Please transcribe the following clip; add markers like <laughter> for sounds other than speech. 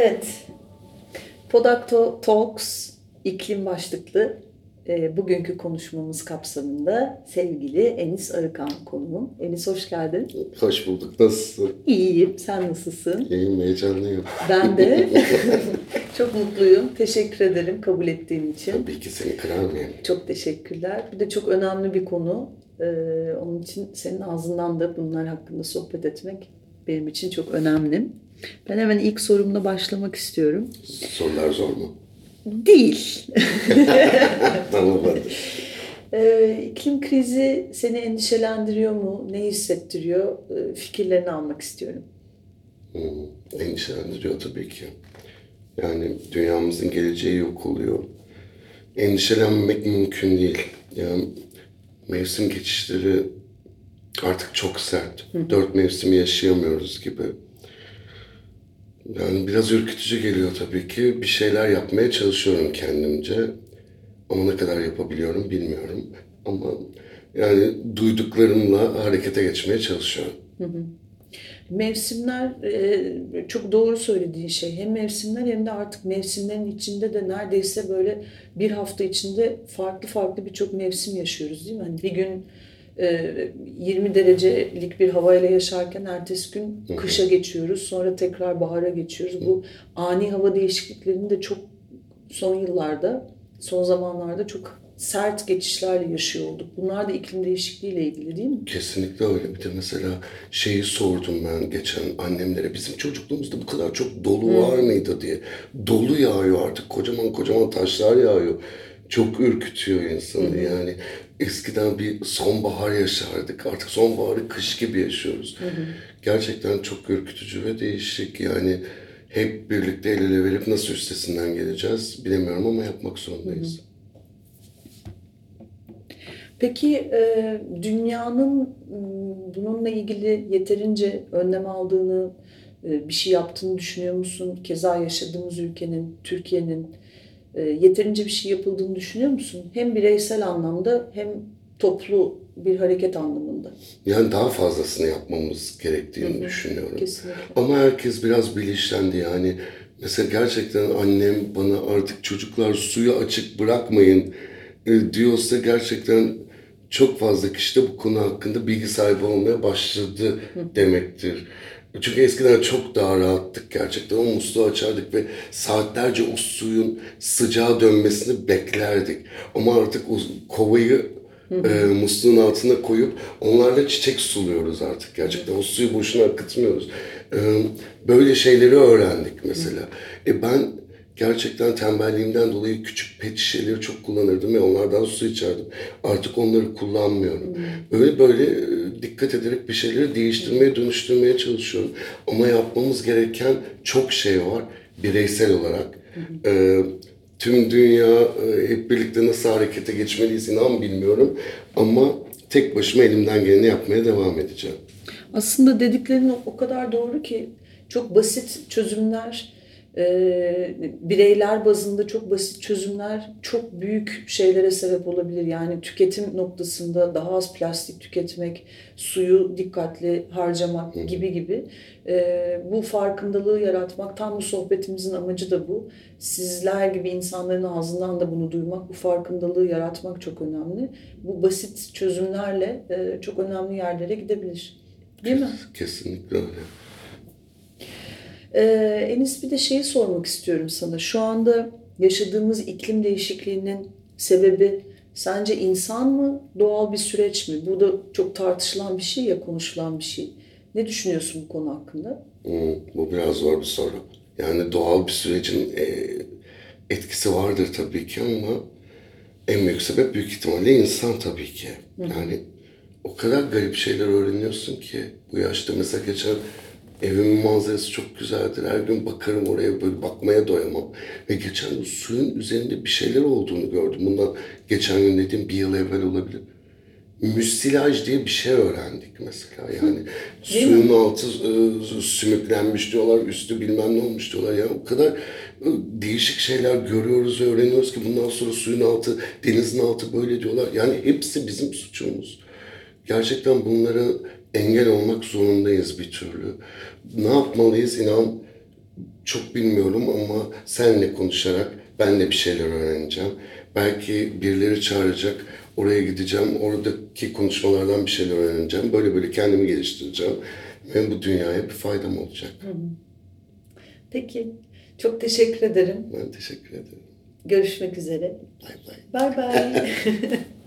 Evet, Podacto Talks iklim başlıklı e, bugünkü konuşmamız kapsamında sevgili Enis Arıkan konuğum. Enis hoş geldin. Hoş bulduk. Nasılsın? İyiyim, sen nasılsın? İyiyim, heyecanlıyım. Ben de <laughs> çok mutluyum. Teşekkür ederim kabul ettiğin için. Tabii ki seni kırar mıyım? Çok teşekkürler. Bir de çok önemli bir konu. Ee, onun için senin ağzından da bunlar hakkında sohbet etmek benim için çok önemli. Ben hemen ilk sorumla başlamak istiyorum. Sorular zor mu? Değil. <laughs> tamam hadi. Ee, iklim krizi seni endişelendiriyor mu? Ne hissettiriyor? Ee, fikirlerini almak istiyorum. Hmm, endişelendiriyor tabii ki. Yani dünyamızın geleceği yok oluyor. Endişelenmemek mümkün değil. Yani mevsim geçişleri artık çok sert. Dört mevsimi yaşayamıyoruz gibi. Yani biraz ürkütücü geliyor tabii ki. Bir şeyler yapmaya çalışıyorum kendimce. Ama ne kadar yapabiliyorum bilmiyorum. Ama yani duyduklarımla harekete geçmeye çalışıyorum. Mevsimler e, çok doğru söylediğin şey. Hem mevsimler hem de artık mevsimlerin içinde de neredeyse böyle bir hafta içinde farklı farklı birçok mevsim yaşıyoruz değil mi? Hani bir gün 20 e, derecelik bir havayla yaşarken ertesi gün kışa geçiyoruz. Sonra tekrar bahara geçiyoruz. Bu ani hava değişikliklerini de çok son yıllarda, son zamanlarda çok sert geçişlerle yaşıyor olduk. Bunlar da iklim değişikliğiyle ilgili değil mi? Kesinlikle öyle. Bir de mesela şeyi sordum ben geçen annemlere. Bizim çocukluğumuzda bu kadar çok dolu hmm. var mıydı diye. Dolu yağıyor artık. Kocaman kocaman taşlar yağıyor. Çok ürkütüyor insanı hmm. yani. Eskiden bir sonbahar yaşardık. Artık sonbaharı kış gibi yaşıyoruz. Hmm. Gerçekten çok ürkütücü ve değişik. Yani hep birlikte el ele verip nasıl üstesinden geleceğiz bilemiyorum ama yapmak zorundayız. Hmm. Peki e, dünyanın bununla ilgili yeterince önlem aldığını, e, bir şey yaptığını düşünüyor musun? Keza yaşadığımız ülkenin, Türkiye'nin yeterince bir şey yapıldığını düşünüyor musun? Hem bireysel anlamda hem toplu bir hareket anlamında. Yani daha fazlasını yapmamız gerektiğini Hı-hı. düşünüyorum. Kesinlikle. Ama herkes biraz bilinçlendi yani. Mesela gerçekten annem bana artık çocuklar suyu açık bırakmayın diyorsa gerçekten çok fazla kişi de bu konu hakkında bilgi sahibi olmaya başladı demektir. Çünkü eskiden çok daha rahattık gerçekten. O musluğu açardık ve saatlerce o suyun sıcağa dönmesini beklerdik. Ama artık o kovayı e, musluğun altına koyup onlarla çiçek suluyoruz artık gerçekten. O suyu boşuna akıtmıyoruz. E, böyle şeyleri öğrendik mesela. E ben gerçekten tembelliğimden dolayı küçük pet şişeleri çok kullanırdım ve onlardan su içerdim. Artık onları kullanmıyorum. Hmm. Böyle böyle e, dikkat ederek bir şeyleri değiştirmeye, dönüştürmeye çalışıyorum. Ama yapmamız gereken çok şey var bireysel olarak. Ee, tüm dünya e, hep birlikte nasıl harekete geçmeliyiz inan bilmiyorum. Ama tek başıma elimden geleni yapmaya devam edeceğim. Aslında dediklerin o kadar doğru ki çok basit çözümler e, bireyler bazında çok basit çözümler çok büyük şeylere sebep olabilir. Yani tüketim noktasında daha az plastik tüketmek, suyu dikkatli harcamak gibi gibi. E, bu farkındalığı yaratmak, tam bu sohbetimizin amacı da bu. Sizler gibi insanların ağzından da bunu duymak, bu farkındalığı yaratmak çok önemli. Bu basit çözümlerle e, çok önemli yerlere gidebilir. Değil mi? Kesinlikle öyle. Ee, Enis bir de şeyi sormak istiyorum sana. Şu anda yaşadığımız iklim değişikliğinin sebebi sence insan mı, doğal bir süreç mi? Bu da çok tartışılan bir şey ya, konuşulan bir şey. Ne düşünüyorsun bu konu hakkında? Hmm, bu biraz zor bir soru. Yani doğal bir sürecin e, etkisi vardır tabii ki ama en büyük sebep büyük ihtimalle insan tabii ki. Yani o kadar garip şeyler öğreniyorsun ki bu yaşta mesela geçen Evimin manzarası çok güzeldir. Her gün bakarım oraya böyle bakmaya doyamam. Ve geçen gün suyun üzerinde bir şeyler olduğunu gördüm. Bundan geçen gün dediğim bir yıl evvel olabilir. Müsilaj diye bir şey öğrendik mesela. Yani suyun mi? altı e, sümüklenmiş diyorlar, üstü bilmem ne olmuş diyorlar. Yani o kadar e, değişik şeyler görüyoruz öğreniyoruz ki bundan sonra suyun altı, denizin altı böyle diyorlar. Yani hepsi bizim suçumuz. Gerçekten bunları engel olmak zorundayız bir türlü. Ne yapmalıyız inan çok bilmiyorum ama seninle konuşarak ben de bir şeyler öğreneceğim. Belki birileri çağıracak, oraya gideceğim, oradaki konuşmalardan bir şeyler öğreneceğim. Böyle böyle kendimi geliştireceğim. Ve bu dünyaya bir faydam olacak. Peki. Çok teşekkür ederim. Ben teşekkür ederim. Görüşmek üzere. Bay bay. Bay bay. <laughs>